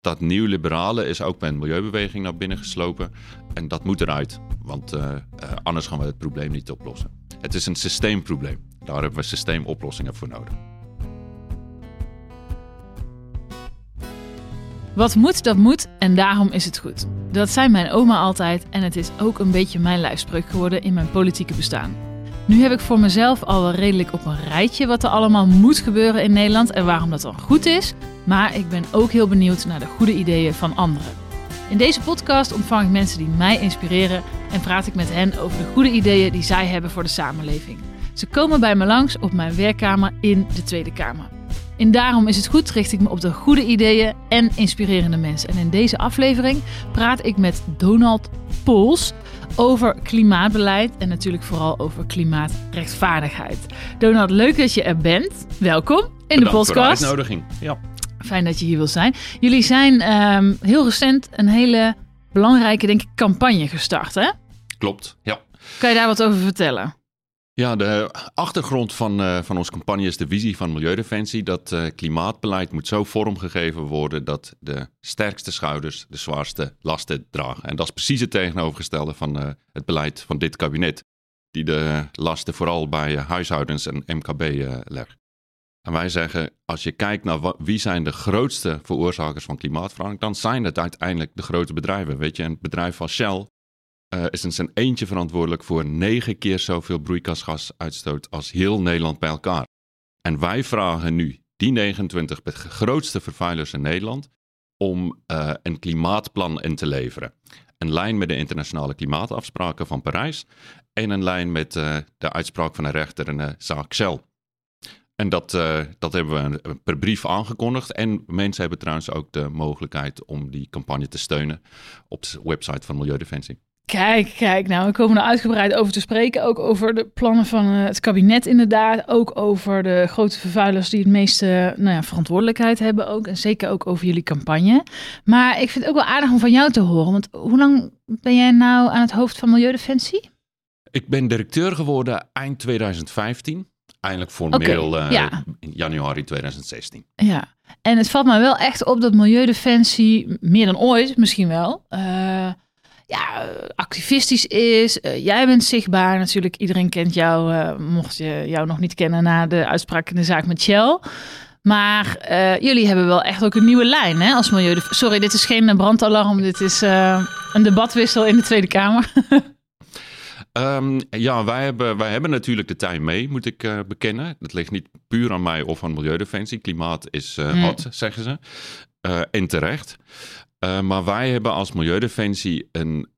dat nieuwliberale is ook bij een milieubeweging naar binnen geslopen. En dat moet eruit, want uh, uh, anders gaan we het probleem niet oplossen. Het is een systeemprobleem. Daar hebben we systeemoplossingen voor nodig. Wat moet, dat moet en daarom is het goed. Dat zei mijn oma altijd en het is ook een beetje mijn lijfspreuk geworden in mijn politieke bestaan. Nu heb ik voor mezelf al wel redelijk op een rijtje wat er allemaal moet gebeuren in Nederland en waarom dat dan goed is. Maar ik ben ook heel benieuwd naar de goede ideeën van anderen. In deze podcast ontvang ik mensen die mij inspireren en praat ik met hen over de goede ideeën die zij hebben voor de samenleving. Ze komen bij me langs op mijn werkkamer in de Tweede Kamer. En daarom is het goed, richt ik me op de goede ideeën en inspirerende mensen. En in deze aflevering praat ik met Donald Pols over klimaatbeleid en natuurlijk vooral over klimaatrechtvaardigheid. Donald, leuk dat je er bent. Welkom in de podcast. Voor de uitnodiging. Ja. Fijn dat je hier wil zijn. Jullie zijn um, heel recent een hele belangrijke, denk ik, campagne gestart, hè? Klopt, ja. Kan je daar wat over vertellen? Ja, de achtergrond van, uh, van onze campagne is de visie van Milieudefensie. Dat uh, klimaatbeleid moet zo vormgegeven worden dat de sterkste schouders de zwaarste lasten dragen. En dat is precies het tegenovergestelde van uh, het beleid van dit kabinet. Die de lasten vooral bij huishoudens en MKB legt. En wij zeggen, als je kijkt naar wie zijn de grootste veroorzakers van klimaatverandering, dan zijn het uiteindelijk de grote bedrijven. Weet je, een bedrijf als Shell uh, is in zijn eentje verantwoordelijk voor negen keer zoveel broeikasgasuitstoot als heel Nederland bij elkaar. En wij vragen nu die 29 grootste vervuilers in Nederland om uh, een klimaatplan in te leveren. Een lijn met de internationale klimaatafspraken van Parijs en een lijn met uh, de uitspraak van een rechter in de zaak Shell. En dat, uh, dat hebben we per brief aangekondigd. En mensen hebben trouwens ook de mogelijkheid om die campagne te steunen op de website van Milieudefensie. Kijk, kijk, nou, we komen er uitgebreid over te spreken. Ook over de plannen van uh, het kabinet, inderdaad. Ook over de grote vervuilers die het meeste nou ja, verantwoordelijkheid hebben. Ook. En zeker ook over jullie campagne. Maar ik vind het ook wel aardig om van jou te horen. Want hoe lang ben jij nou aan het hoofd van Milieudefensie? Ik ben directeur geworden eind 2015 eindelijk formeel okay, uh, ja. in januari 2016. Ja, en het valt mij wel echt op dat Milieudefensie meer dan ooit misschien wel... Uh, ja, activistisch is. Uh, jij bent zichtbaar natuurlijk. Iedereen kent jou, mocht je jou nog niet kennen na de uitspraak in de zaak met Shell. Maar jullie hebben wel echt ook een nieuwe lijn hè, als milieu. Sorry, dit is geen brandalarm. Dit is een debatwissel in de Tweede Kamer. Um, ja, wij hebben, wij hebben natuurlijk de tijd mee, moet ik uh, bekennen. Dat ligt niet puur aan mij of aan Milieudefensie. Klimaat is uh, hot, zeggen ze. Uh, en terecht. maar wij hebben als Milieudefensie een,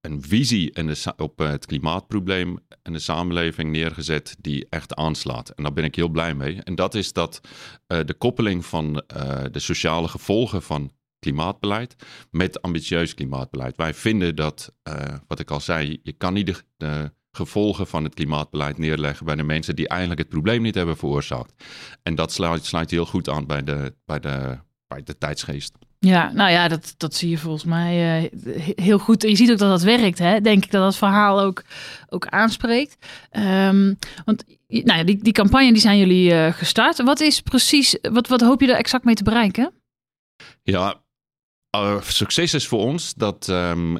een visie in de, op het klimaatprobleem en de samenleving neergezet die echt aanslaat. En daar ben ik heel blij mee. En dat is dat de koppeling van de sociale gevolgen van klimaatbeleid met ambitieus klimaatbeleid. Wij vinden dat, uh, wat ik al zei, je kan niet de, de, gevolgen van het klimaatbeleid neerleggen bij de mensen die eigenlijk het probleem niet hebben veroorzaakt. En dat sluit, sluit heel goed aan bij de, bij de, bij de tijdsgeest. Ja, nou ja, dat, dat zie je volgens mij uh, heel goed. En je ziet ook dat dat werkt, hè? denk ik dat dat verhaal ook, ook aanspreekt. Um, want nou ja, die, die campagne die zijn jullie uh, gestart. Wat is precies, wat, wat hoop je er exact mee te bereiken? Ja, uh, succes is voor ons dat um, uh,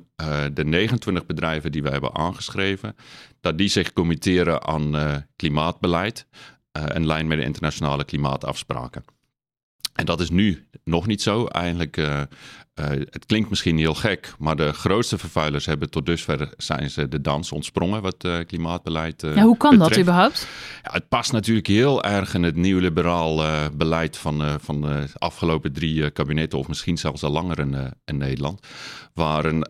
de 29 bedrijven die we hebben aangeschreven, dat die zich committeren aan uh, klimaatbeleid in lijn met de internationale klimaatafspraken. En dat is nu nog niet zo. Eigenlijk uh, het klinkt misschien heel gek, maar de grootste vervuilers hebben tot dusver zijn ze de dans ontsprongen wat uh, klimaatbeleid uh, ja, Hoe kan betreft. dat überhaupt? Ja, het past natuurlijk heel erg in het nieuwliberaal beleid van, van de afgelopen drie kabinetten, of misschien zelfs al langer in, in Nederland. Waarin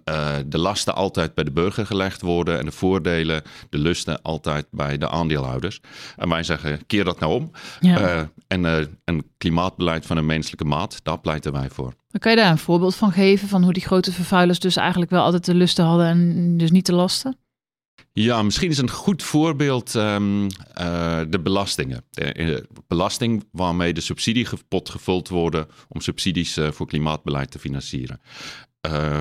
de lasten altijd bij de burger gelegd worden en de voordelen, de lusten altijd bij de aandeelhouders. En wij zeggen, keer dat nou om. Ja. en een klimaatbeleid van een menselijke maat, daar pleiten wij voor. Kan je daar een voorbeeld van geven van hoe die grote vervuilers dus eigenlijk wel altijd de lusten hadden en dus niet de lasten? Ja, misschien is een goed voorbeeld um, uh, de belastingen. De, belasting waarmee de subsidiepot gevuld worden om subsidies uh, voor klimaatbeleid te financieren.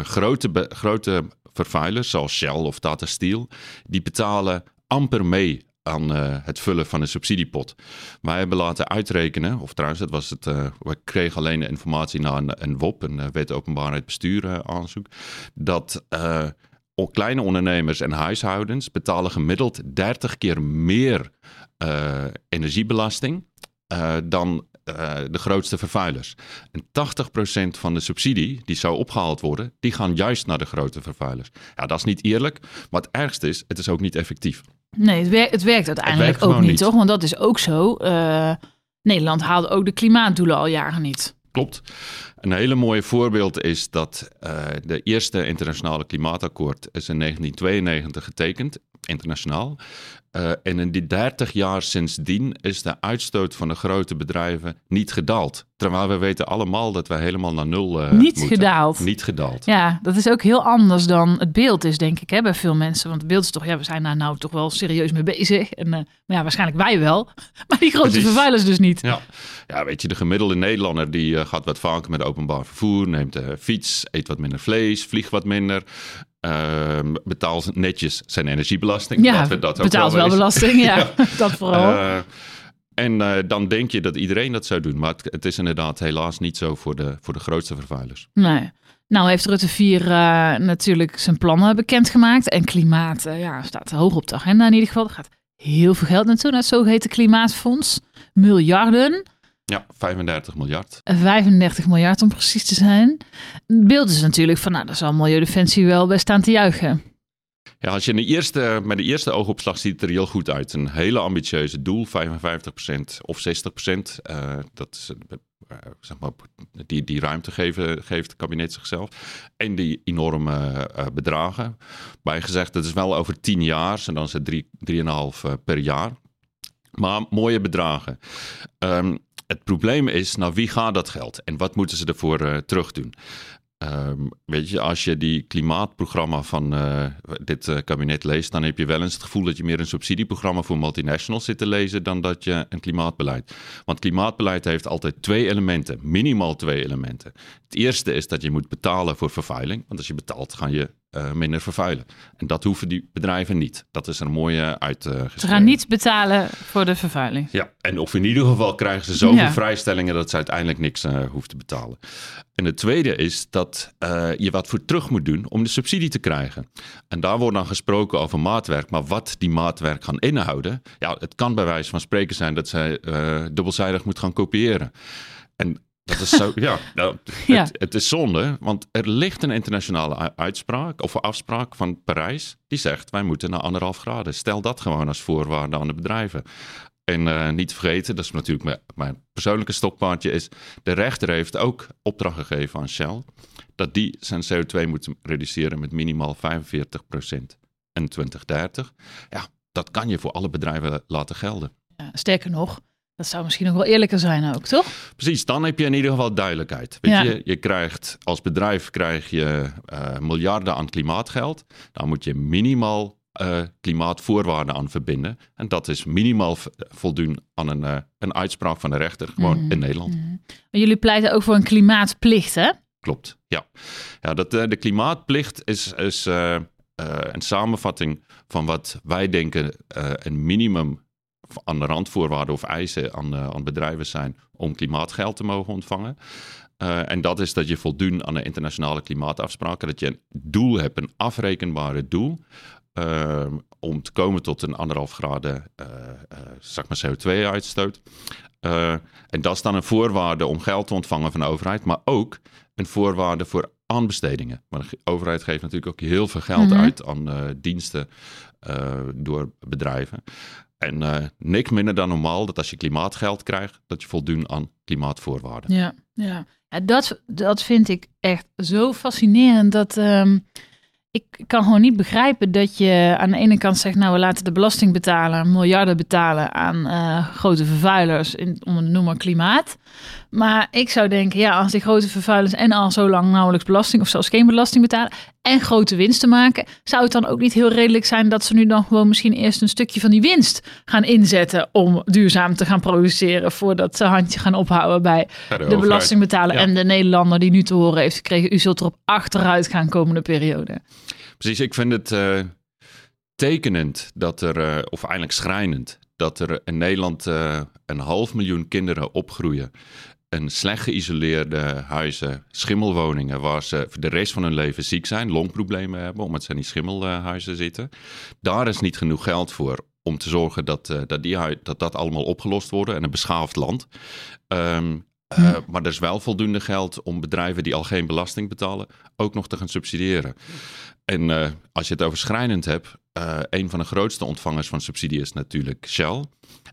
Grote, grote vervuilers zoals Shell of Tata Steel, die betalen amper mee aan het vullen van de subsidiepot. Wij hebben laten uitrekenen, of trouwens, dat was het, we kregen alleen de informatie na een, een WOP, een wet openbaarheid bestuur aanzoek, dat kleine ondernemers en huishoudens betalen gemiddeld 30 keer meer energiebelasting dan de grootste vervuilers. En 80% van de subsidie die zou opgehaald worden, die gaan juist naar de grote vervuilers. Ja, dat is niet eerlijk, maar het ergste is, het is ook niet effectief. Nee, het, werkt, het werkt uiteindelijk ook niet, toch? Want dat is ook zo. Uh, Nederland haalde ook de klimaatdoelen al jaren niet. Klopt. Een hele mooie voorbeeld is dat uh, de eerste internationale klimaatakkoord is in 1992 getekend, internationaal. Uh, en in die 30 jaar sindsdien is de uitstoot van de grote bedrijven niet gedaald. Terwijl we weten allemaal dat we helemaal naar nul uh, Niet moeten. gedaald. Niet gedaald. Ja, dat is ook heel anders dan het beeld is, denk ik, hè, bij veel mensen. Want het beeld is toch, ja, we zijn daar nou toch wel serieus mee bezig. En, uh, maar ja, waarschijnlijk wij wel. Maar die grote Precies. vervuilers dus niet. Ja. ja, weet je, de gemiddelde Nederlander die gaat wat vaker met openbaar vervoer, neemt de fiets, eet wat minder vlees, vliegt wat minder. Uh, betaalt netjes zijn energiebelasting. Ja, we dat betaalt wel, wel belasting, ja, dat vooral. Uh, en uh, dan denk je dat iedereen dat zou doen. Maar het, het, is inderdaad helaas niet zo voor de, voor de grootste vervuilers. Nee. Nou heeft Rutte 4 uh, natuurlijk zijn plannen bekendgemaakt. En klimaat ja, staat hoog op de agenda in ieder geval. Er gaat heel veel geld naartoe, naar het zogeheten klimaatfonds. Miljarden. Ja, 35 miljard. 35 miljard om precies te zijn. Het beeld is natuurlijk van, nou, daar zal Milieudefensie wel bij staan te juichen. Ja, als je de eerste, met de eerste oogopslag ziet het er heel goed uit. Een hele ambitieuze doel, 55% of 60%. Uh, dat is, uh, zeg maar, die, die ruimte geven, geeft het kabinet zichzelf. En die enorme uh, bedragen. Bijgezegd, dat is wel over 10 jaar. En dan is het 3,5 per jaar. Maar mooie bedragen. Um, het probleem is, nou wie gaat dat geld en wat moeten ze ervoor uh, terug doen? Um, weet je, als je die klimaatprogramma van uh, dit uh, kabinet leest, dan heb je wel eens het gevoel dat je meer een subsidieprogramma voor multinationals zit te lezen dan dat je een klimaatbeleid. Want klimaatbeleid heeft altijd twee elementen, minimaal twee elementen. Het eerste is dat je moet betalen voor vervuiling, want als je betaalt, ga je uh, minder vervuilen. En dat hoeven die bedrijven niet. Dat is een mooie uit. Uh, ze gaan niet betalen voor de vervuiling. Ja, en of in ieder geval krijgen ze zoveel ja. vrijstellingen dat ze uiteindelijk niks uh, hoeven te betalen. En het tweede is dat je wat voor terug moet doen om de subsidie te krijgen. En daar wordt dan gesproken over maatwerk. Maar wat die maatwerk gaan inhouden, ja, het kan bij wijze van spreken zijn dat zij dubbelzijdig moet gaan kopiëren. En dat is zo, ja, nou, ja. Het, het, is zonde, want er ligt een internationale uitspraak of afspraak van Parijs die zegt wij moeten naar anderhalf graden. Stel dat gewoon als voorwaarde aan de bedrijven. En uh, niet vergeten, dat is natuurlijk mijn, mijn, persoonlijke stokpaardje, is de rechter heeft ook opdracht gegeven aan Shell dat die zijn CO2 moet reduceren met minimaal 45% in 2030. Ja, dat kan je voor alle bedrijven laten gelden. Ja, sterker nog, dat zou misschien nog wel eerlijker zijn ook, toch? Precies, dan heb je in ieder geval duidelijkheid. Weet je, je krijgt als bedrijf krijg je uh, miljarden aan klimaatgeld. Dan moet je minimaal uh, klimaatvoorwaarden aan verbinden. En dat is minimaal voldoen aan een, uh, een uitspraak van de rechter, gewoon mm. in Nederland. Mm. Maar jullie pleiten ook voor een klimaatplicht, hè? Klopt, ja. ja dat, de klimaatplicht is, is een samenvatting van wat wij denken een minimum aan de randvoorwaarden of eisen aan, uh, aan bedrijven zijn om klimaatgeld te mogen ontvangen. Uh, en dat is dat je voldoet aan de internationale klimaatafspraken. Dat je een doel hebt, een afrekenbare doel. Uh, om te komen tot een anderhalf graden zeg maar CO2-uitstoot. en dat is dan een voorwaarde om geld te ontvangen van de overheid, maar ook een voorwaarde voor aanbestedingen. Maar de overheid geeft natuurlijk ook heel veel geld mm-hmm. uit aan diensten door bedrijven. En uh, niks minder dan normaal dat als je klimaatgeld krijgt, dat je voldoen aan klimaatvoorwaarden. Ja, ja. dat, dat vind ik echt zo fascinerend. Dat um, ik kan gewoon niet begrijpen dat je aan de ene kant zegt, nou we laten de belasting betalen, miljarden betalen aan uh, grote vervuilers, in, onder de noemer klimaat. Maar ik zou denken, ja, als die grote vervuilers en al zo lang nauwelijks belasting of zelfs geen belasting betalen en grote winsten maken, zou het dan ook niet heel redelijk zijn dat ze nu dan gewoon misschien eerst een stukje van die winst gaan inzetten om duurzaam te gaan produceren voordat ze handje gaan ophouden bij de, de belastingbetaler en de Nederlander die nu te horen heeft gekregen, u zult erop achteruit gaan komende periode. Precies, ik vind het... Uh tekenend dat er, of eigenlijk schrijnend, dat er in Nederland een half miljoen kinderen opgroeien slecht geïsoleerde huizen, schimmelwoningen, waar ze voor de rest van hun leven ziek zijn, longproblemen hebben, omdat ze in die schimmelhuizen zitten. Daar is niet genoeg geld voor om te zorgen dat, uh, dat, die, dat dat allemaal opgelost wordt en een beschaafd land. Um, uh, maar er is wel voldoende geld om bedrijven die al geen belasting betalen ook nog te gaan subsidiëren. En uh, als je het over schrijnend hebt, uh, een van de grootste ontvangers van subsidie is natuurlijk Shell.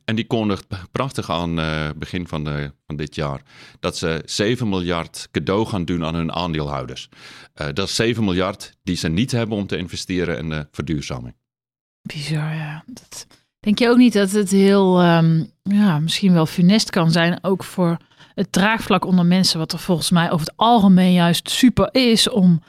En die kondigt prachtig aan begin van, de, van dit jaar dat ze 7 miljard cadeau gaan doen aan hun aandeelhouders. dat is 7 miljard die ze niet hebben om te investeren in de verduurzaming. Bizar, ja. Dat... Denk je ook niet dat het heel, um, ja, misschien wel funest kan zijn, ook voor het draagvlak onder mensen, wat er volgens mij over het algemeen juist super is om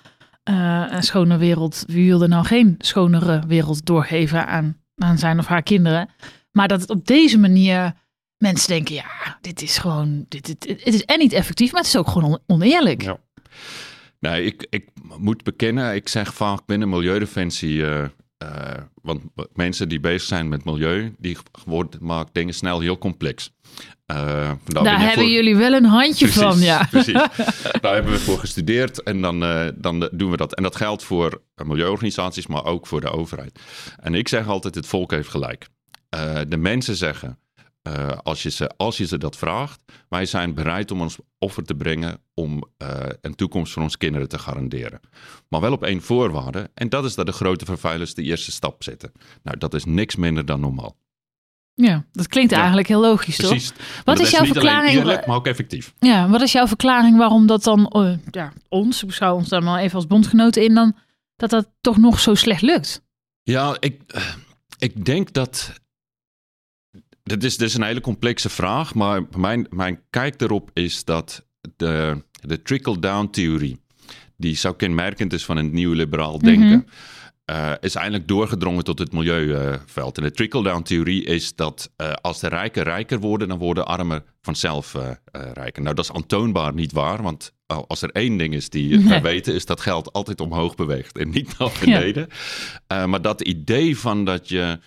uh, een schone wereld, wie wilde nou geen schonere wereld doorgeven aan, aan zijn of haar kinderen, maar dat het op deze manier mensen denken, ja, dit is gewoon, dit, het is en niet effectief, maar het is ook gewoon oneerlijk. Ja. Ik, ik moet bekennen, ik zeg vaak binnen Milieudefensie, uh, uh, want mensen die bezig zijn met milieu, die worden, maken dingen snel heel complex. Uh, daar hebben jullie wel een handje van, ja. Precies. Daar hebben we voor gestudeerd en dan, uh, dan doen we dat. En dat geldt voor milieuorganisaties, maar ook voor de overheid. En ik zeg altijd, het volk heeft gelijk. Uh, de mensen zeggen, als, je ze, als je ze dat vraagt, wij zijn bereid om ons offer te brengen om een toekomst voor onze kinderen te garanderen. Maar wel op één voorwaarde, en dat is dat de grote vervuilers de eerste stap zetten. Nou, dat is niks minder dan normaal. Ja, dat klinkt eigenlijk heel logisch, Precies. toch? Wat is, jouw verklaring? Eerlijk, maar ook effectief. Ja, wat is jouw verklaring waarom dat dan, uh, ja, ons, beschouw ons dan maar even als bondgenoten in, dan dat dat toch nog zo slecht lukt? Ja, ik, ik denk dat. Dit is, dit is een hele complexe vraag, maar mijn, mijn kijk erop is dat de, de trickle-down-theorie, die zo kenmerkend is van een nieuw-liberaal denken. Mhm. Uh, is eigenlijk doorgedrongen tot het milieuveld. en de trickle-down-theorie is dat uh, als de rijken rijker worden, dan worden armen vanzelf uh, rijker. Nou, dat is aantoonbaar niet waar, want als er één ding is die we weten, is dat geld altijd omhoog beweegt en niet naar beneden. Ja. maar dat idee van dat je,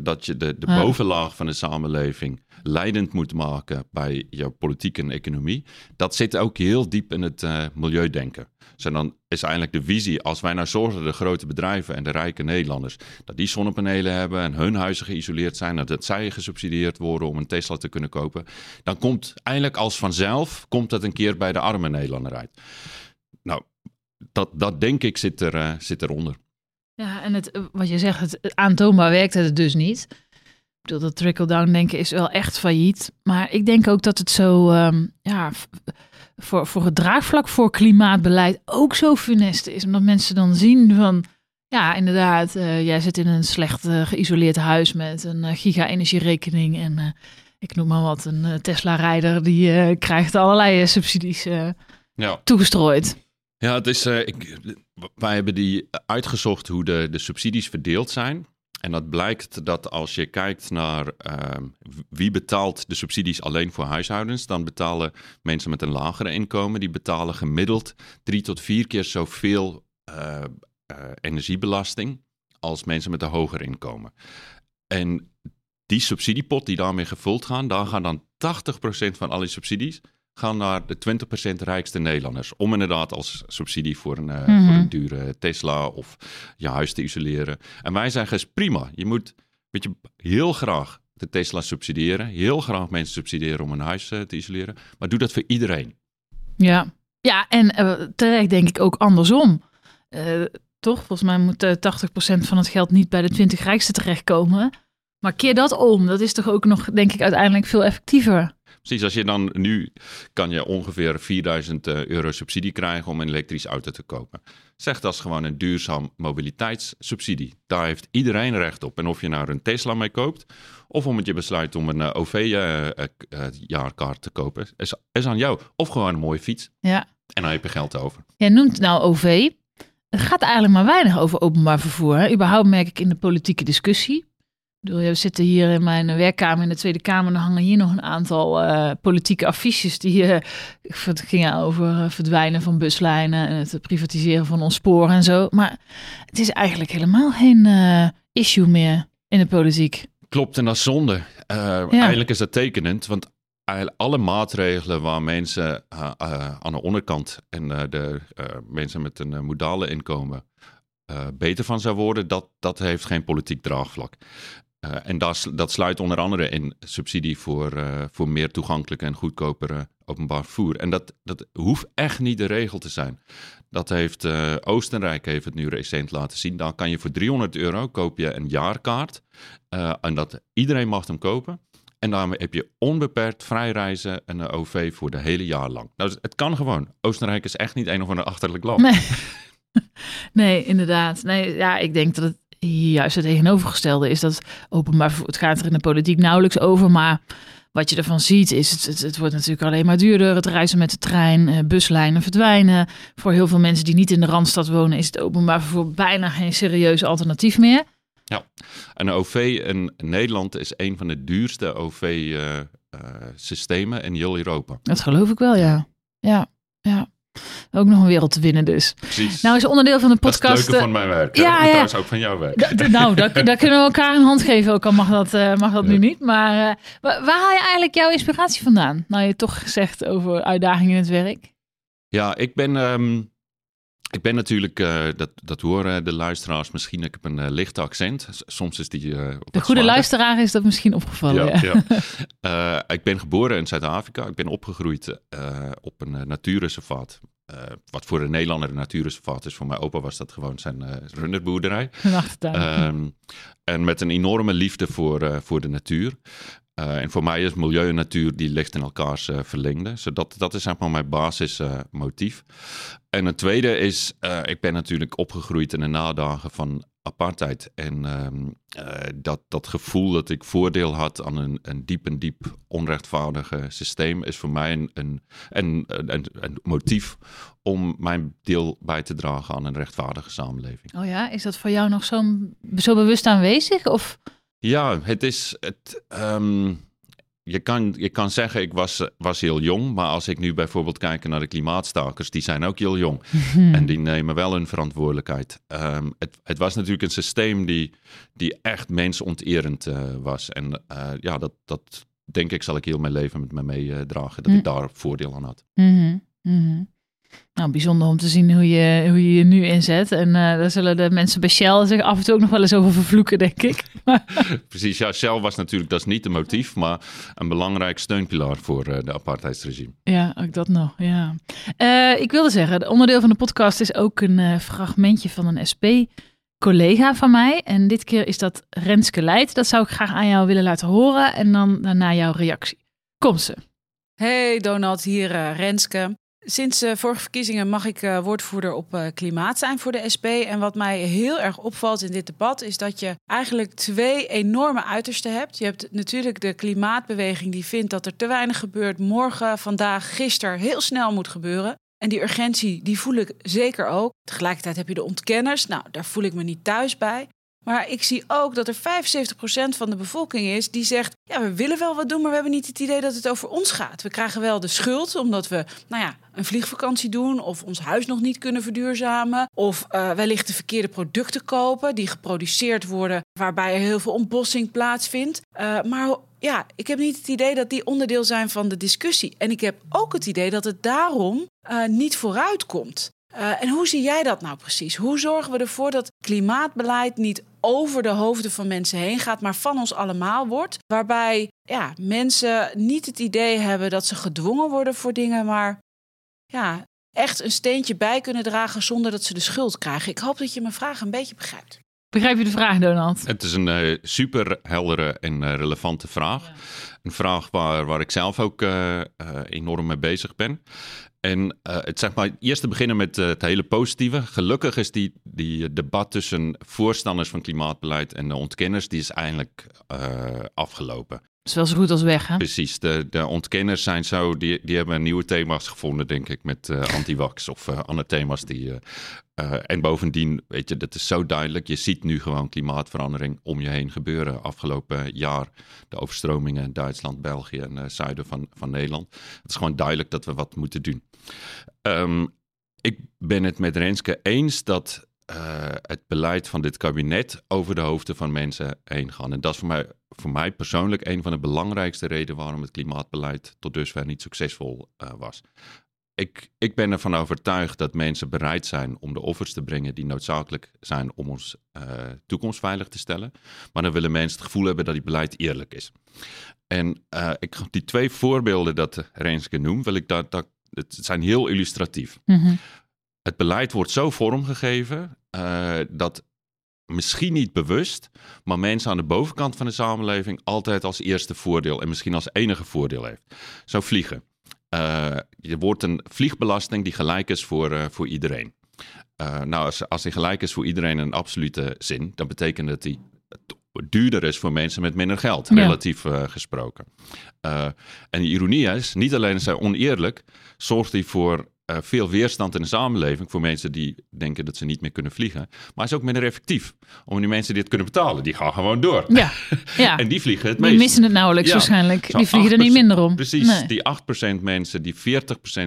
dat je de, de bovenlaag van de samenleving leidend moet maken bij jouw politiek en economie, dat zit ook heel diep in het milieudenken. Dus dan is eigenlijk de visie, als wij nou zorgen de grote bedrijven en de rijke Nederlanders, dat die zonnepanelen hebben en hun huizen geïsoleerd zijn, dat zij gesubsidieerd worden om een Tesla te kunnen kopen, dan komt eigenlijk als vanzelf, komt dat een keer bij de arme Nederlander uit. Nou, dat, dat denk ik zit, er, uh, zit eronder. Ja, en het, wat je zegt, het, aantoonbaar werkt het dus niet. Ik bedoel, dat trickle-down denken is wel echt failliet. Maar ik denk ook dat het zo, um, ja voor, voor het draagvlak voor klimaatbeleid ook zo funest is. Omdat mensen dan zien van, ja, inderdaad, uh, jij zit in een slecht uh, geïsoleerd huis met een uh, giga-energierekening en ik noem maar wat, een Tesla-rijder die krijgt allerlei subsidies ja. toegestrooid. Ja, het is, ik, wij hebben die uitgezocht hoe de, de subsidies verdeeld zijn. En dat blijkt dat als je kijkt naar uh, wie betaalt de subsidies alleen voor huishoudens, dan betalen mensen met een lagere inkomen, die betalen gemiddeld drie tot vier keer zoveel uh, energiebelasting als mensen met een hoger inkomen. En die subsidiepot die daarmee gevuld gaan, daar gaan dan 80% van alle subsidies gaan naar de 20% rijkste Nederlanders. Om inderdaad als subsidie voor een, uh, voor een dure Tesla of je huis te isoleren. En wij zeggen is prima. Je moet weet je, heel graag de Tesla subsidiëren. Heel graag mensen subsidiëren om een huis uh, te isoleren. Maar doe dat voor iedereen. Ja, ja en uh, terecht denk ik ook andersom. toch? Volgens mij moet 80% van het geld niet bij de 20 rijkste terechtkomen. Maar keer dat om. Dat is toch ook nog, denk ik, uiteindelijk veel effectiever. Precies, als je dan nu kan je ongeveer 4000 eh, euro subsidie krijgen om een elektrische auto te kopen. Zeg dat is gewoon een duurzaam mobiliteitssubsidie. Daar heeft iedereen recht op. En of je nou een Tesla mee koopt, of om het je besluit om een eh, OV-jaarkaart uh, te kopen, is, is aan jou. Of gewoon een mooie fiets. Ja. En dan heb je geld over. Jij noemt nou OV. Het gaat eigenlijk maar weinig over openbaar vervoer. Hè? Überhaupt merk ik in de politieke discussie We zitten hier in mijn werkkamer in de Tweede Kamer. Dan hangen hier nog een aantal uh, politieke affiches die uh, gingen over verdwijnen van buslijnen en het privatiseren van ons spoor en zo. Maar het is eigenlijk helemaal geen issue meer in de politiek. Klopt, en dat is zonde. Ja. Eigenlijk is dat tekenend, want alle maatregelen waar mensen aan de onderkant en de mensen met een modale inkomen beter van zou worden, dat, dat heeft geen politiek draagvlak. En dat, dat sluit onder andere in subsidie voor, voor meer toegankelijke en goedkopere openbaar vervoer. En dat, dat hoeft echt niet de regel te zijn. Dat heeft Oostenrijk heeft het nu recent laten zien. Daar kan je voor 300 euro koop je een jaarkaart. en dat iedereen mag hem kopen. En daarmee heb je onbeperkt vrij reizen en een OV voor de hele jaar lang. Nou, het kan gewoon. Oostenrijk is echt niet een of ander achterlijk land. Nee, nee inderdaad. Nee, ja, ik denk dat het juist het tegenovergestelde is. Dat openbaar het gaat er in de politiek nauwelijks over, maar wat je ervan ziet is, het, het, het, wordt natuurlijk alleen maar duurder. Het reizen met de trein, eh, buslijnen verdwijnen. Voor heel veel mensen die niet in de Randstad wonen is het openbaar vervoer bijna geen serieus alternatief meer. Ja, een OV in Nederland is een van de duurste OV-systemen uh, uh, in heel Europa. Dat geloof ik wel, ja. Ja, ja. Ook nog een wereld te winnen dus. Precies. Nou is onderdeel van de podcast... Dat is van mijn werk. Ja, ja. Trouwens ook van jouw werk. nou, daar, kunnen we elkaar een hand geven. Ook al mag dat, uh, mag dat nu niet. Maar uh, waar, waar haal je eigenlijk jouw inspiratie vandaan? Nou, je toch gezegd over uitdagingen in het werk. Ja, ik ben... Um, ik ben natuurlijk, uh, dat, dat horen de luisteraars misschien, ik heb een uh, lichte accent. Soms is die. Uh, de goede luisteraar is dat misschien opgevallen. Ja, ja. ik ben geboren in Zuid-Afrika. Ik ben opgegroeid op een natuurreservaat. wat voor een Nederlander een natuurreservaat is. Voor mijn opa was dat gewoon zijn runderboerderij. Um, en met een enorme liefde voor, voor de natuur. Uh, en voor mij is milieu en natuur, die ligt in elkaars uh, verlengde. Dus dat, is maar mijn basismotief. Uh, en het tweede is, ik ben natuurlijk opgegroeid in de nadagen van apartheid. En ehm, dat, dat gevoel dat ik voordeel had aan een, een diep en diep onrechtvaardige systeem... is voor mij een, een, een, een, een motief om mijn deel bij te dragen aan een rechtvaardige samenleving. Oh ja, is dat voor jou nog zo, zo bewust aanwezig? Of... Ja, het is. Het, um, je, kan, je kan zeggen, ik was, was heel jong. Maar als ik nu bijvoorbeeld kijk naar de klimaatstakers, die zijn ook heel jong. En die nemen wel hun verantwoordelijkheid. Um, het, het, was natuurlijk een systeem die, die echt mensonterend uh, was. En uh, ja, dat, dat denk ik zal ik heel mijn leven met me meedragen. dat ik daar voordeel aan had. Mm -hmm. Nou, bijzonder om te zien hoe je hoe je, je nu inzet. En uh, daar zullen de mensen bij Shell zich af en toe ook nog wel eens over vervloeken, denk ik. Precies, ja, Shell was natuurlijk, dat is niet de motief, maar een belangrijk steunpilaar voor uh, de apartheidsregime. Ja, ook dat nog, ja. Uh, ik wilde zeggen, onderdeel van de podcast is ook een fragmentje van een SP-collega van mij. En dit keer is dat Renske Leid. Dat zou ik graag aan jou willen laten horen en dan daarna jouw reactie. Kom ze. Hey Donald, hier Renske. Sinds uh, vorige verkiezingen mag ik uh, woordvoerder op uh, klimaat zijn voor de SP. En wat mij heel erg opvalt in dit debat is dat je eigenlijk twee enorme uitersten hebt. Je hebt natuurlijk de klimaatbeweging die vindt dat er te weinig gebeurt. Morgen, vandaag, gisteren heel snel moet gebeuren. En die urgentie, die voel ik zeker ook. Tegelijkertijd heb je de ontkenners. Nou, daar voel ik me niet thuis bij. Maar ik zie ook dat er 75% van de bevolking is die zegt: Ja, we willen wel wat doen, maar we hebben niet het idee dat het over ons gaat. We krijgen wel de schuld omdat we, nou ja, een vliegvakantie doen of ons huis nog niet kunnen verduurzamen. Of uh, wellicht de verkeerde producten kopen die geproduceerd worden, waarbij er heel veel ontbossing plaatsvindt. Uh, maar ja, ik heb niet het idee dat die onderdeel zijn van de discussie. En ik heb ook het idee dat het daarom uh, niet vooruit komt. En hoe zie jij dat nou precies? Hoe zorgen we ervoor dat klimaatbeleid niet over de hoofden van mensen heen gaat, maar van ons allemaal wordt? Waarbij ja, mensen niet het idee hebben dat ze gedwongen worden voor dingen, maar ja, echt een steentje bij kunnen dragen zonder dat ze de schuld krijgen. Ik hoop dat je mijn vraag een beetje begrijpt. Begrijp je de vraag, Donald? Het is een uh, super heldere en uh, relevante vraag. Ja. Een vraag waar, waar ik zelf ook uh, enorm mee bezig ben. En het zeg maar eerst te beginnen met het hele positieve. Gelukkig is die, die debat tussen voorstanders van klimaatbeleid en de ontkenners, die is eindelijk afgelopen. Is wel zo goed als weg, hè? Precies, de, de ontkenners zijn zo, die, die hebben nieuwe thema's gevonden, denk ik, met uh, anti-wax of uh, andere thema's. Die, uh, en bovendien, weet je, dat is zo duidelijk. Je ziet nu gewoon klimaatverandering om je heen gebeuren. Afgelopen jaar de overstromingen in Duitsland, België en zuiden van, van Nederland. Het is gewoon duidelijk dat we wat moeten doen. Um, ik ben het met Renske eens dat uh, het beleid van dit kabinet over de hoofden van mensen heen gaan. En dat is voor mij, voor mij persoonlijk een van de belangrijkste redenen waarom het klimaatbeleid tot dusver niet succesvol uh, was. Ik, ik ben ervan overtuigd dat mensen bereid zijn om de offers te brengen die noodzakelijk zijn om ons uh, toekomst veilig te stellen. Maar dan willen mensen het gevoel hebben dat die beleid eerlijk is. En ik, die twee voorbeelden dat Renske noemt, wil ik dat, dat het zijn heel illustratief. Mm -hmm. Het beleid wordt zo vormgegeven uh, dat misschien niet bewust, maar mensen aan de bovenkant van de samenleving altijd als eerste voordeel en misschien als enige voordeel heeft. Zo vliegen. Uh, er wordt een vliegbelasting die gelijk is voor, uh, voor iedereen. nou, als, als die gelijk is voor iedereen in een absolute zin, dan betekent dat die duurder is voor mensen met minder geld, ja. relatief gesproken. En de ironie is, niet alleen is hij oneerlijk, zorgt hij voor uh, veel weerstand in de samenleving voor mensen die denken dat ze niet meer kunnen vliegen. Maar is ook minder effectief. Om die mensen die het kunnen betalen, die gaan gewoon door. Ja, ja. en die vliegen het meest. Die missen het nauwelijks ja. waarschijnlijk. die vliegen er niet minder om. Precies, nee. die 8% mensen die 40%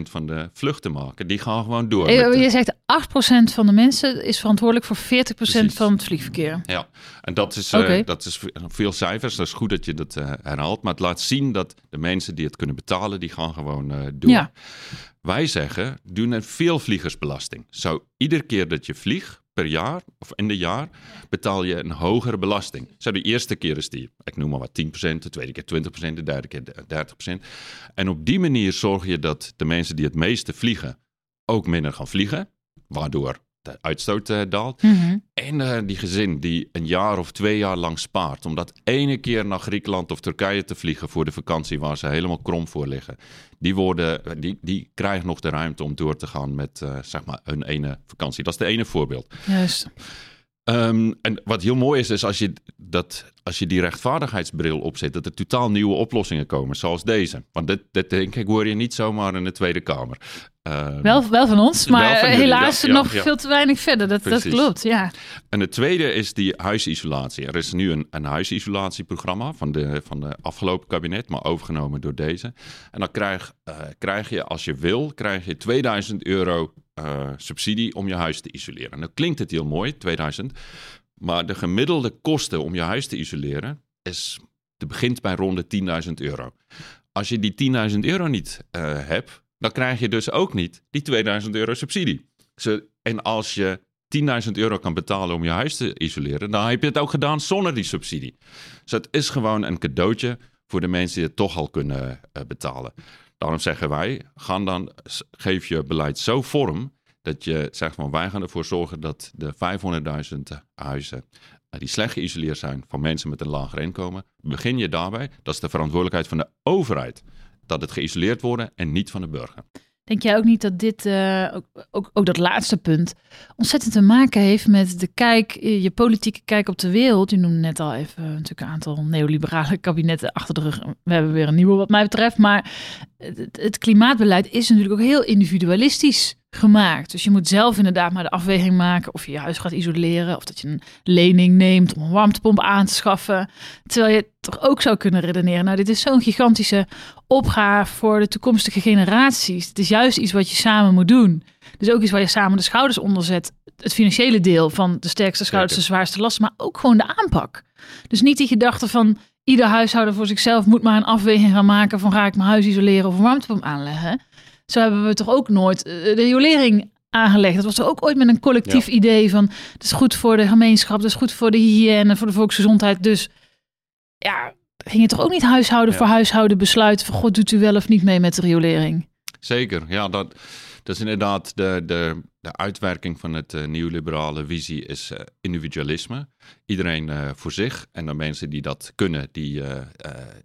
van de vluchten maken, die gaan gewoon door. Je, de... je zegt 8% van de mensen is verantwoordelijk voor 40% Precies. van het vliegverkeer. Ja, en dat is, okay. uh, dat is veel cijfers. Dat is goed dat je dat uh, herhaalt. Maar het laat zien dat de mensen die het kunnen betalen, die gaan gewoon door. Ja. Wij zeggen, doe een veelvliegersbelasting. Zo, iedere keer dat je vliegt per jaar of in de jaar, betaal je een hogere belasting. Zo, de eerste keer is die, ik noem maar wat, 10%, de tweede keer 20%, de derde keer 30%. En op die manier zorg je dat de mensen die het meeste vliegen ook minder gaan vliegen, waardoor de uitstoot uh, daalt. Mm -hmm. En uh, die gezin die een jaar of twee jaar lang spaart om dat ene keer naar Griekenland of Turkije te vliegen voor de vakantie waar ze helemaal krom voor liggen. Die, worden, die, die krijgen nog de ruimte om door te gaan met uh, zeg maar een ene vakantie. Dat is de ene voorbeeld. Juist. Um, en wat heel mooi is, is als je, dat, als je die rechtvaardigheidsbril opzet, dat er totaal nieuwe oplossingen komen, zoals deze. Want dit, dit denk ik hoor je niet zomaar in de Tweede Kamer. Um, wel, wel van ons, maar van helaas ja, nog ja. veel te weinig verder. Dat, dat klopt, ja. En het tweede is die huisisolatie. Er is nu een, een huisisolatieprogramma van de, van de afgelopen kabinet, maar overgenomen door deze. En dan krijg, uh, krijg je, als je wil, krijg je 2000 euro uh, subsidie om je huis te isoleren. Nou klinkt het heel mooi, 2000. Maar de gemiddelde kosten om je huis te isoleren is, begint bij rond de 10.000 euro. Als je die 10.000 euro niet uh, hebt, dan krijg je dus ook niet die 2000 euro subsidie. En als je 10.000 euro kan betalen om je huis te isoleren, dan heb je het ook gedaan zonder die subsidie. Dus het is gewoon een cadeautje voor de mensen die het toch al kunnen uh, betalen. Daarom zeggen wij, gaan dan, geef je beleid zo vorm dat je zegt van wij gaan ervoor zorgen dat de 500.000 huizen die slecht geïsoleerd zijn van mensen met een lager inkomen, begin je daarbij. Dat is de verantwoordelijkheid van de overheid dat het geïsoleerd worden en niet van de burger. Denk jij ook niet dat dit, uh, ook, ook, dat laatste punt, ontzettend te maken heeft met de kijk, je politieke kijk op de wereld? Je noemde net al even natuurlijk een aantal neoliberale kabinetten achter de rug. We hebben weer een nieuwe wat mij betreft. Maar het, het klimaatbeleid is natuurlijk ook heel individualistisch gemaakt. Dus je moet zelf inderdaad maar de afweging maken of je je huis gaat isoleren of dat je een lening neemt om een warmtepomp aan te schaffen. Terwijl je toch ook zou kunnen redeneren, nou dit is zo'n gigantische opgave voor de toekomstige generaties. Het is juist iets wat je samen moet doen. Dus ook iets waar je samen de schouders onder zet. Het financiële deel van de sterkste schouders, de zwaarste last, maar ook gewoon de aanpak. Dus niet die gedachte van ieder huishouden voor zichzelf moet maar een afweging gaan maken van ga ik mijn huis isoleren of een warmtepomp aanleggen. Zo hebben we toch ook nooit de riolering aangelegd. Dat was er ook ooit met een collectief ja. idee van het is goed voor de gemeenschap, het is goed voor de hygiëne, voor de volksgezondheid. Dus ja, ging je toch ook niet huishouden ja. voor huishouden besluiten van god doet u wel of niet mee met de riolering? Zeker, ja dat, dat is inderdaad de, de, de uitwerking van het uh, neoliberale visie is uh, individualisme. Iedereen uh, voor zich en de mensen die dat kunnen, die,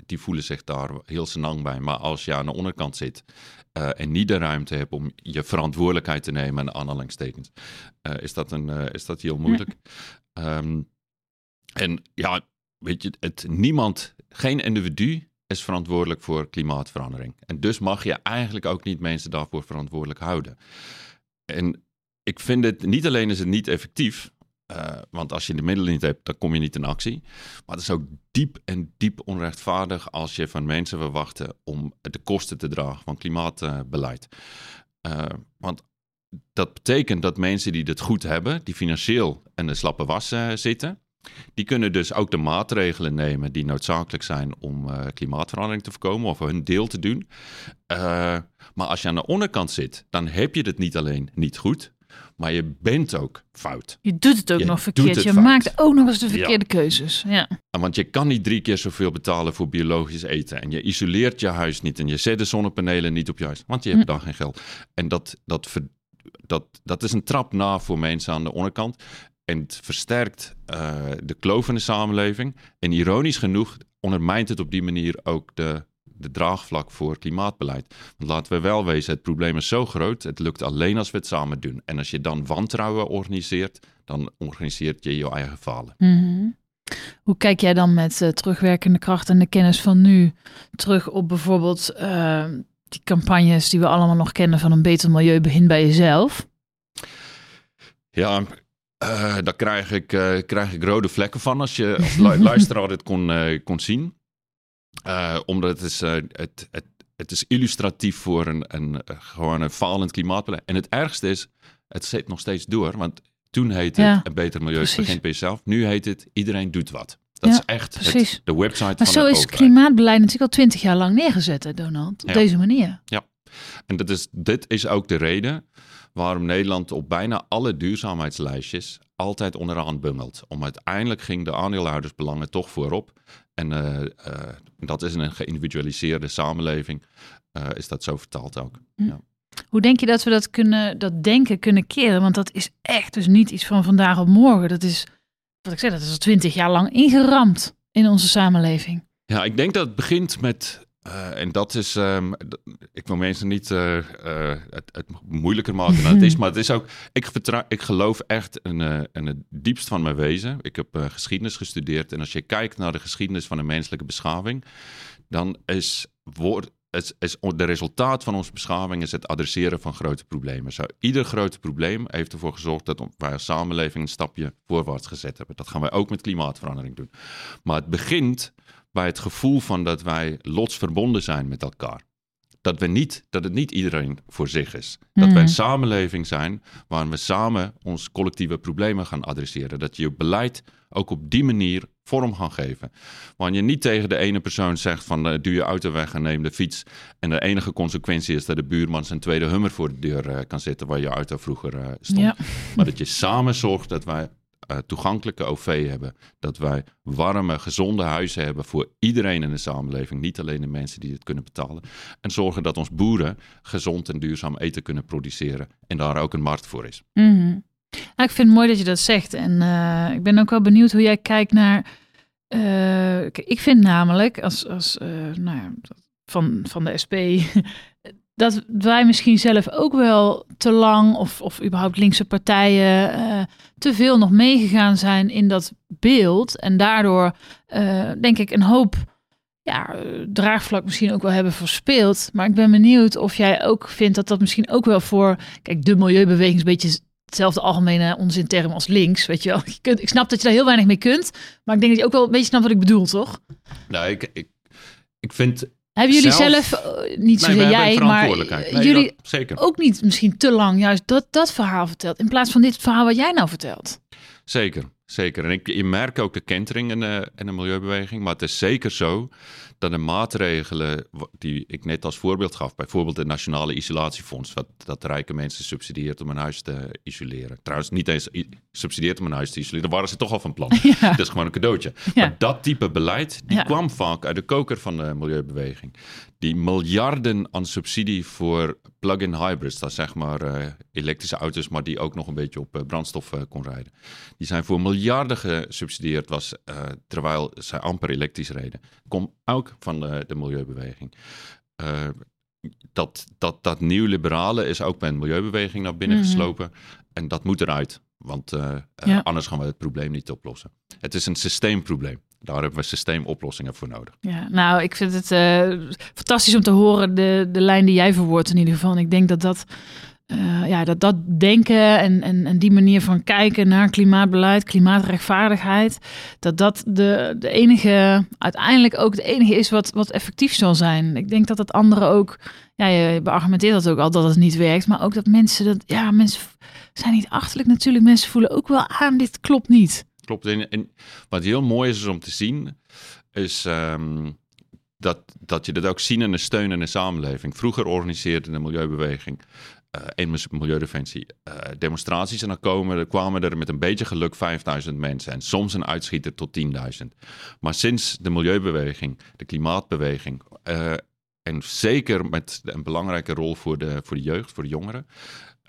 die voelen zich daar heel senang bij. Maar als je aan de onderkant zit en niet de ruimte hebt om je verantwoordelijkheid te nemen en aanhalingstekens, is, dat een, is dat heel moeilijk. Ja. Um, en ja, weet je, het, niemand, geen individu is verantwoordelijk voor klimaatverandering. En dus mag je eigenlijk ook niet mensen daarvoor verantwoordelijk houden. En ik vind het, niet alleen is het niet effectief, uh, want als je de middelen niet hebt, dan kom je niet in actie. Maar het is ook diep en diep onrechtvaardig als je van mensen verwacht om de kosten te dragen van klimaatbeleid. Uh, want dat betekent dat mensen die het goed hebben, die financieel in de slappe was uh, zitten, die kunnen dus ook de maatregelen nemen die noodzakelijk zijn om uh, klimaatverandering te voorkomen of hun deel te doen. Uh, maar als je aan de onderkant zit, dan heb je het niet alleen niet goed, maar je bent ook fout. Je doet het ook Je nog verkeerd. Je maakt ook nog eens de verkeerde keuzes. Ja. Want je kan niet drie keer zoveel betalen voor biologisch eten. En je isoleert je huis niet. En je zet de zonnepanelen niet op je huis. Want je hebt dan geen geld. En dat, dat, dat, dat is een trap na voor mensen aan de onderkant. En het versterkt eh, de kloof in de samenleving. En ironisch genoeg ondermijnt het op die manier ook de, de draagvlak voor klimaatbeleid. Want laten we wel wezen, het probleem is zo groot. Het lukt alleen als we het samen doen. En als je dan wantrouwen organiseert, dan organiseert je je eigen falen. Mhm. Hoe kijk jij dan met eh, terugwerkende kracht en de kennis van nu terug op bijvoorbeeld eh, die campagnes die we allemaal nog kennen van een beter milieu begint bij jezelf? Ja, eh, daar krijg ik, eh, krijg ik rode vlekken van als je als lu- luisteraar dit kon, eh, kon zien. Omdat het is, het, het, het is illustratief voor een, een, gewoon een falend klimaatbeleid. En het ergste is, het zit nog steeds door. Want toen heette Ja, het een beter milieu begint bij jezelf. Nu heet het iedereen doet wat. Dat Ja, is echt het- de website Maar van zo de is overheid. klimaatbeleid natuurlijk al twintig jaar lang neergezet, hè, Donald. Op Ja. deze manier. En dat is, dit is ook de reden waarom Nederland op bijna alle duurzaamheidslijstjes altijd onderaan bungelt. Om uiteindelijk ging de aandeelhoudersbelangen toch voorop. En eh, eh, dat is in een geïndividualiseerde samenleving, eh, is dat zo vertaald ook. Hoe denk je dat we dat, kunnen, dat denken kunnen keren? Want dat is echt dus niet iets van vandaag op morgen. Dat is, wat ik zeg, dat is al twintig jaar lang ingeramd in onze samenleving. Ja, ik denk dat het begint met. Eh, en dat is. ehm, ik wil mensen niet eh, eh, het, het moeilijker maken dan het is. Maar het is ook. Ik, vertrouw, ik geloof echt in, in het diepst van mijn wezen. Ik heb geschiedenis gestudeerd. En als je kijkt naar de geschiedenis van de menselijke beschaving. dan is, woord, is, is de resultaat van onze beschaving is het adresseren van grote problemen. Zo, ieder groot probleem heeft ervoor gezorgd dat wij als samenleving een stapje voorwaarts gezet hebben. Dat gaan wij ook met klimaatverandering doen. Maar het begint bij het gevoel van dat wij lotsverbonden zijn met elkaar. Dat, we niet, dat het niet iedereen voor zich is. Dat Mhm. wij een samenleving zijn waarin we samen ons collectieve problemen gaan adresseren. Dat je je beleid ook op die manier vorm gaan geven. Wanneer je niet tegen de ene persoon zegt van eh, duw je auto weg en neem de fiets. En de enige consequentie is dat de buurman zijn tweede hummer voor de deur eh, kan zetten waar je auto vroeger eh, stond. Ja. Maar dat je samen zorgt dat wij eh, toegankelijke OV hebben. Dat wij warme, gezonde huizen hebben voor iedereen in de samenleving. Niet alleen de mensen die het kunnen betalen. En zorgen dat ons boeren gezond en duurzaam eten kunnen produceren. En daar ook een markt voor is. Mhm. Nou, ik vind het mooi dat je dat zegt. En eh, ik ben ook wel benieuwd hoe jij kijkt naar. eh, ik vind namelijk, als, als nou ja, van, van de SP, dat wij misschien zelf ook wel te lang, of, of überhaupt linkse partijen, eh, te veel nog meegegaan zijn in dat beeld. En daardoor, eh, denk ik, een hoop ja, eh, draagvlak misschien ook wel hebben verspeeld. Maar ik ben benieuwd of jij ook vindt dat dat misschien ook wel voor. Kijk, de milieubeweging is een beetje hetzelfde algemene onzinterm als links. Weet je wel. Je kunt, ik snap dat je daar heel weinig mee kunt. Maar ik denk dat je ook wel een beetje snapt wat ik bedoel, toch? Nou, ik, ik, ik vind. Hebben jullie Zelf- zelf, eh, niet zozeer jij, maar Nee, jullie dat- ook niet misschien te lang juist dat, dat verhaal verteld. In plaats van dit verhaal wat jij nou vertelt. Zeker, zeker. En ik, je merkt ook de kentering in de, in de milieubeweging. Maar het is zeker zo dat de maatregelen die ik net als voorbeeld gaf, bijvoorbeeld het Nationale Isolatiefonds, wat, dat rijke mensen subsidieert om een huis te isoleren. Trouwens, niet eens subsidieert om een huis te isoleren, daar waren ze toch al van plan. Ja. Het is gewoon een cadeautje. Ja. Maar dat type beleid, die Ja. kwam vaak uit de koker van de milieubeweging. Die miljarden aan subsidie voor plug-in hybrids, dat zeg maar eh, elektrische auto's, maar die ook nog een beetje op eh, brandstof eh, kon rijden. Die zijn voor miljarden gesubsidieerd, was, terwijl zij amper elektrisch reden. Komt ook van de, de milieubeweging. Dat, dat, dat nieuw-liberale is ook bij een milieubeweging naar binnen Mhm. geslopen. En dat moet eruit. Want Ja. anders gaan we het probleem niet oplossen. Het is een systeemprobleem. Daar hebben we systeemoplossingen voor nodig. Ja, nou, ik vind het uh, fantastisch om te horen, de, de lijn die jij verwoordt in ieder geval. Ik denk dat dat, uh, ja, dat, dat denken en, en, en die manier van kijken naar klimaatbeleid, klimaatrechtvaardigheid, dat dat de, de enige, uiteindelijk ook de enige is wat, wat effectief zal zijn. Ik denk dat het andere ook, ja, je beargumenteert dat ook al dat het niet werkt, maar ook dat mensen, dat, ja, mensen zijn niet achterlijk natuurlijk. Mensen voelen ook wel aan, dit klopt niet. Klopt. En, en wat heel mooi is om te zien, is um, dat, dat je dat ook zien de steun in de samenleving. Vroeger organiseerde de milieubeweging uh, en Milieudefensie uh, demonstraties. En dan komen, kwamen er met een beetje geluk 5000 mensen. En soms een uitschieter tot 10.000. Maar sinds de milieubeweging, de klimaatbeweging. Uh, en zeker met een belangrijke rol voor de, voor de jeugd, voor de jongeren.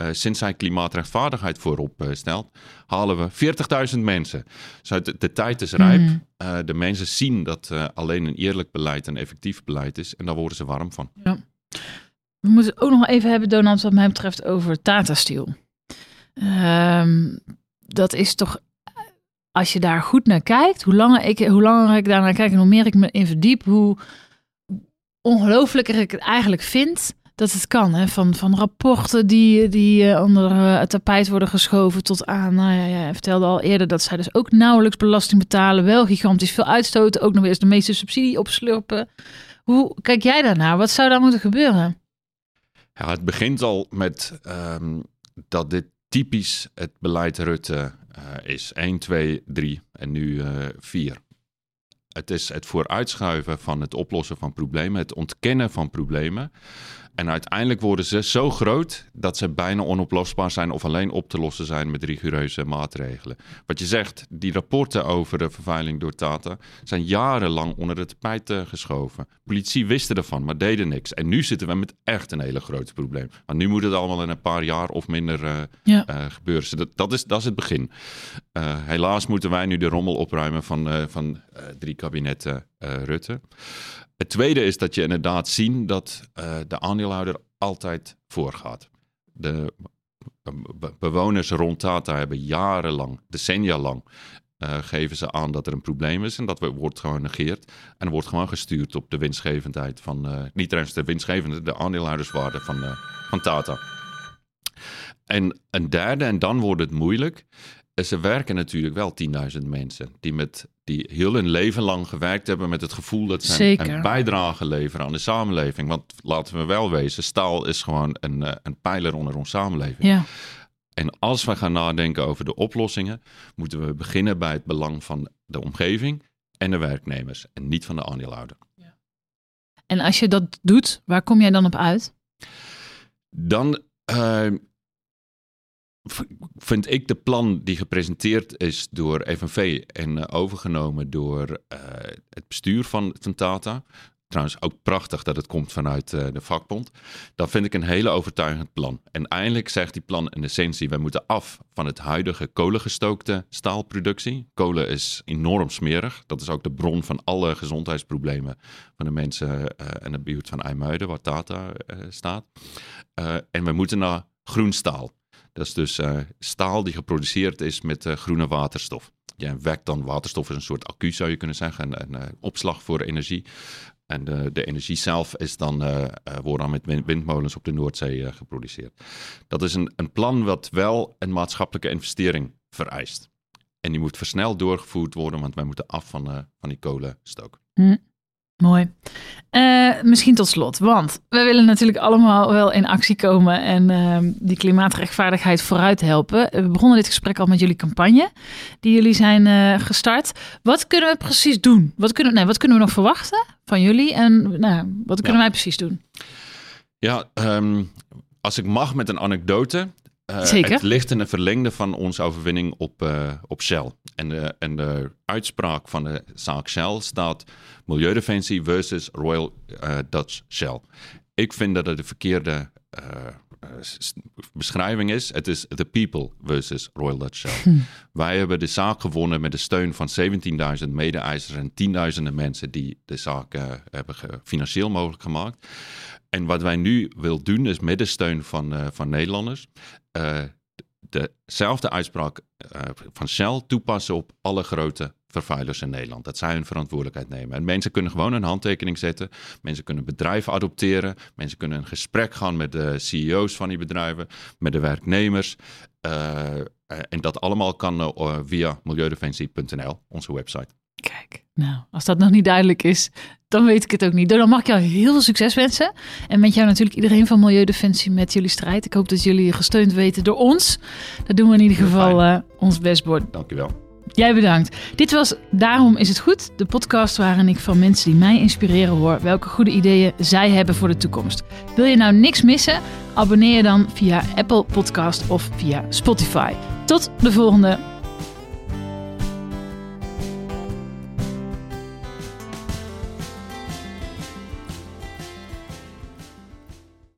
Uh, sinds hij klimaatrechtvaardigheid voorop uh, stelt, halen we 40.000 mensen. Dus de, de, tijd is rijp. Mm. Uh, de mensen zien dat alleen een eerlijk beleid een effectief beleid is. En daar worden ze warm van. Ja. We moeten ook nog even hebben, Donald, wat mij betreft, over Tata Steel. Um, dat is toch, als je daar goed naar kijkt, hoe langer ik, hoe langer ik daar naar kijk en hoe meer ik me in verdiep, hoe ongelooflijker ik het eigenlijk vind dat het kan. Hè? Van, van rapporten die, die uh, onder uh, het tapijt worden geschoven tot aan. Nou ja, ja, vertelde al eerder dat zij dus ook nauwelijks belasting betalen. Wel gigantisch veel uitstoten. Ook nog eens de meeste subsidie opslurpen. Hoe kijk jij daarnaar? Wat zou daar moeten gebeuren? Ja, het begint al met um, dat dit typisch het beleid Rutte uh, is. 1, 2, 3 en nu 4. Het is het vooruitschuiven van het oplossen van problemen, het ontkennen van problemen. En uiteindelijk worden ze zo groot dat ze bijna onoplosbaar zijn of alleen op te lossen zijn met rigoureuze maatregelen. Wat je zegt, die rapporten over de vervuiling door Tata zijn jarenlang onder het tapijt uh, geschoven. Politie wisten ervan, maar deden niks. En nu zitten we met echt een hele grote probleem. Want nu moet het allemaal in een paar jaar of minder uh, ja. uh, gebeuren. Dat, dat, is, dat is het begin. helaas moeten wij nu de rommel opruimen van, van drie kabinetten Rutte. Het tweede is dat je inderdaad ziet dat de altijd voorgaat. De bewoners rond Tata hebben jarenlang, decennia lang, uh, geven ze aan dat er een probleem is en dat wordt gewoon negeerd. En wordt gewoon gestuurd op de winstgevendheid van, uh, niet eens de winstgevende, de aandeelhouderswaarde van, van Tata. En een derde, en dan wordt het moeilijk, ze werken natuurlijk wel 10.000 mensen die, met, die heel hun leven lang gewerkt hebben met het gevoel dat ze een, een, bijdrage leveren aan de samenleving. Want laten we wel wezen, staal is gewoon een, eh, een pijler onder onze samenleving. Ja. En als we gaan nadenken over de oplossingen, moeten we beginnen bij het belang van de omgeving en de werknemers en niet van de aandeelhouder. Ja. En als je dat doet, waar kom jij dan op uit? Dan uh, vind ik de plan die gepresenteerd is door FNV en uh, overgenomen door uh, het bestuur van, Tata. Trouwens, ook prachtig dat het komt vanuit uh, de vakbond. Dat vind ik een hele overtuigend plan. En eindelijk zegt die plan in essentie: wij moeten af van het huidige kolengestookte staalproductie. Kolen is enorm smerig. Dat is ook de bron van alle gezondheidsproblemen van de mensen in de buurt van IJmuiden, waar Tata staat. en we moeten naar groen staal. Dat is dus uh, staal die geproduceerd is met uh, groene waterstof. Ja, wekt dan waterstof is een soort accu zou je kunnen zeggen, een, een, een opslag voor energie. En de, de, energie zelf is dan, uh, wordt dan met windmolens op de Noordzee geproduceerd. Dat is een, een plan wat wel een maatschappelijke investering vereist. En die moet versneld doorgevoerd worden, want wij moeten af van, van die kolenstook. Hm. Mooi. Uh, misschien tot slot, want we willen natuurlijk allemaal wel in actie komen en uh, die klimaatrechtvaardigheid vooruit helpen. We begonnen dit gesprek al met jullie campagne, die jullie zijn uh, gestart. Wat kunnen we precies doen? Wat kunnen, nee, wat kunnen we nog verwachten van jullie en nou, wat kunnen ja. wij precies doen? Ja, um, als ik mag met een anekdote. Uh, Zeker. Het ligt in de verlengde van onze overwinning op, uh, op Shell. En de, en de uitspraak van de zaak Shell staat Milieudefensie versus Royal uh, Dutch Shell. Ik vind dat het de verkeerde beschrijving is. Het is the people versus Royal Dutch Shell. Hm. Wij hebben de zaak gewonnen met de steun van 17.000 mede-eisers en tienduizenden mensen die de zaak hebben financieel mogelijk gemaakt. En wat wij nu willen doen is met de steun van, uh, van Nederlanders dezelfde uitspraak uh, van Shell toepassen op alle grote vervuilers in Nederland. Dat zij hun verantwoordelijkheid nemen. En mensen kunnen gewoon een handtekening zetten. Mensen kunnen bedrijven adopteren. Mensen kunnen een gesprek gaan met de CEO's van die bedrijven, met de werknemers. Uh, en dat allemaal kan uh, via milieudefensie.nl, onze website. Kijk, nou, als dat nog niet duidelijk is, dan weet ik het ook niet. Dan mag ik jou heel veel succes wensen. En met jou natuurlijk iedereen van Milieudefensie met jullie strijd. Ik hoop dat jullie gesteund weten door ons. Dat doen we in ieder geval uh, ons best, Bord. Dankjewel. Jij bedankt. Dit was Daarom is het goed, de podcast waarin ik van mensen die mij inspireren hoor welke goede ideeën zij hebben voor de toekomst. Wil je nou niks missen? Abonneer je dan via Apple Podcast of via Spotify. Tot de volgende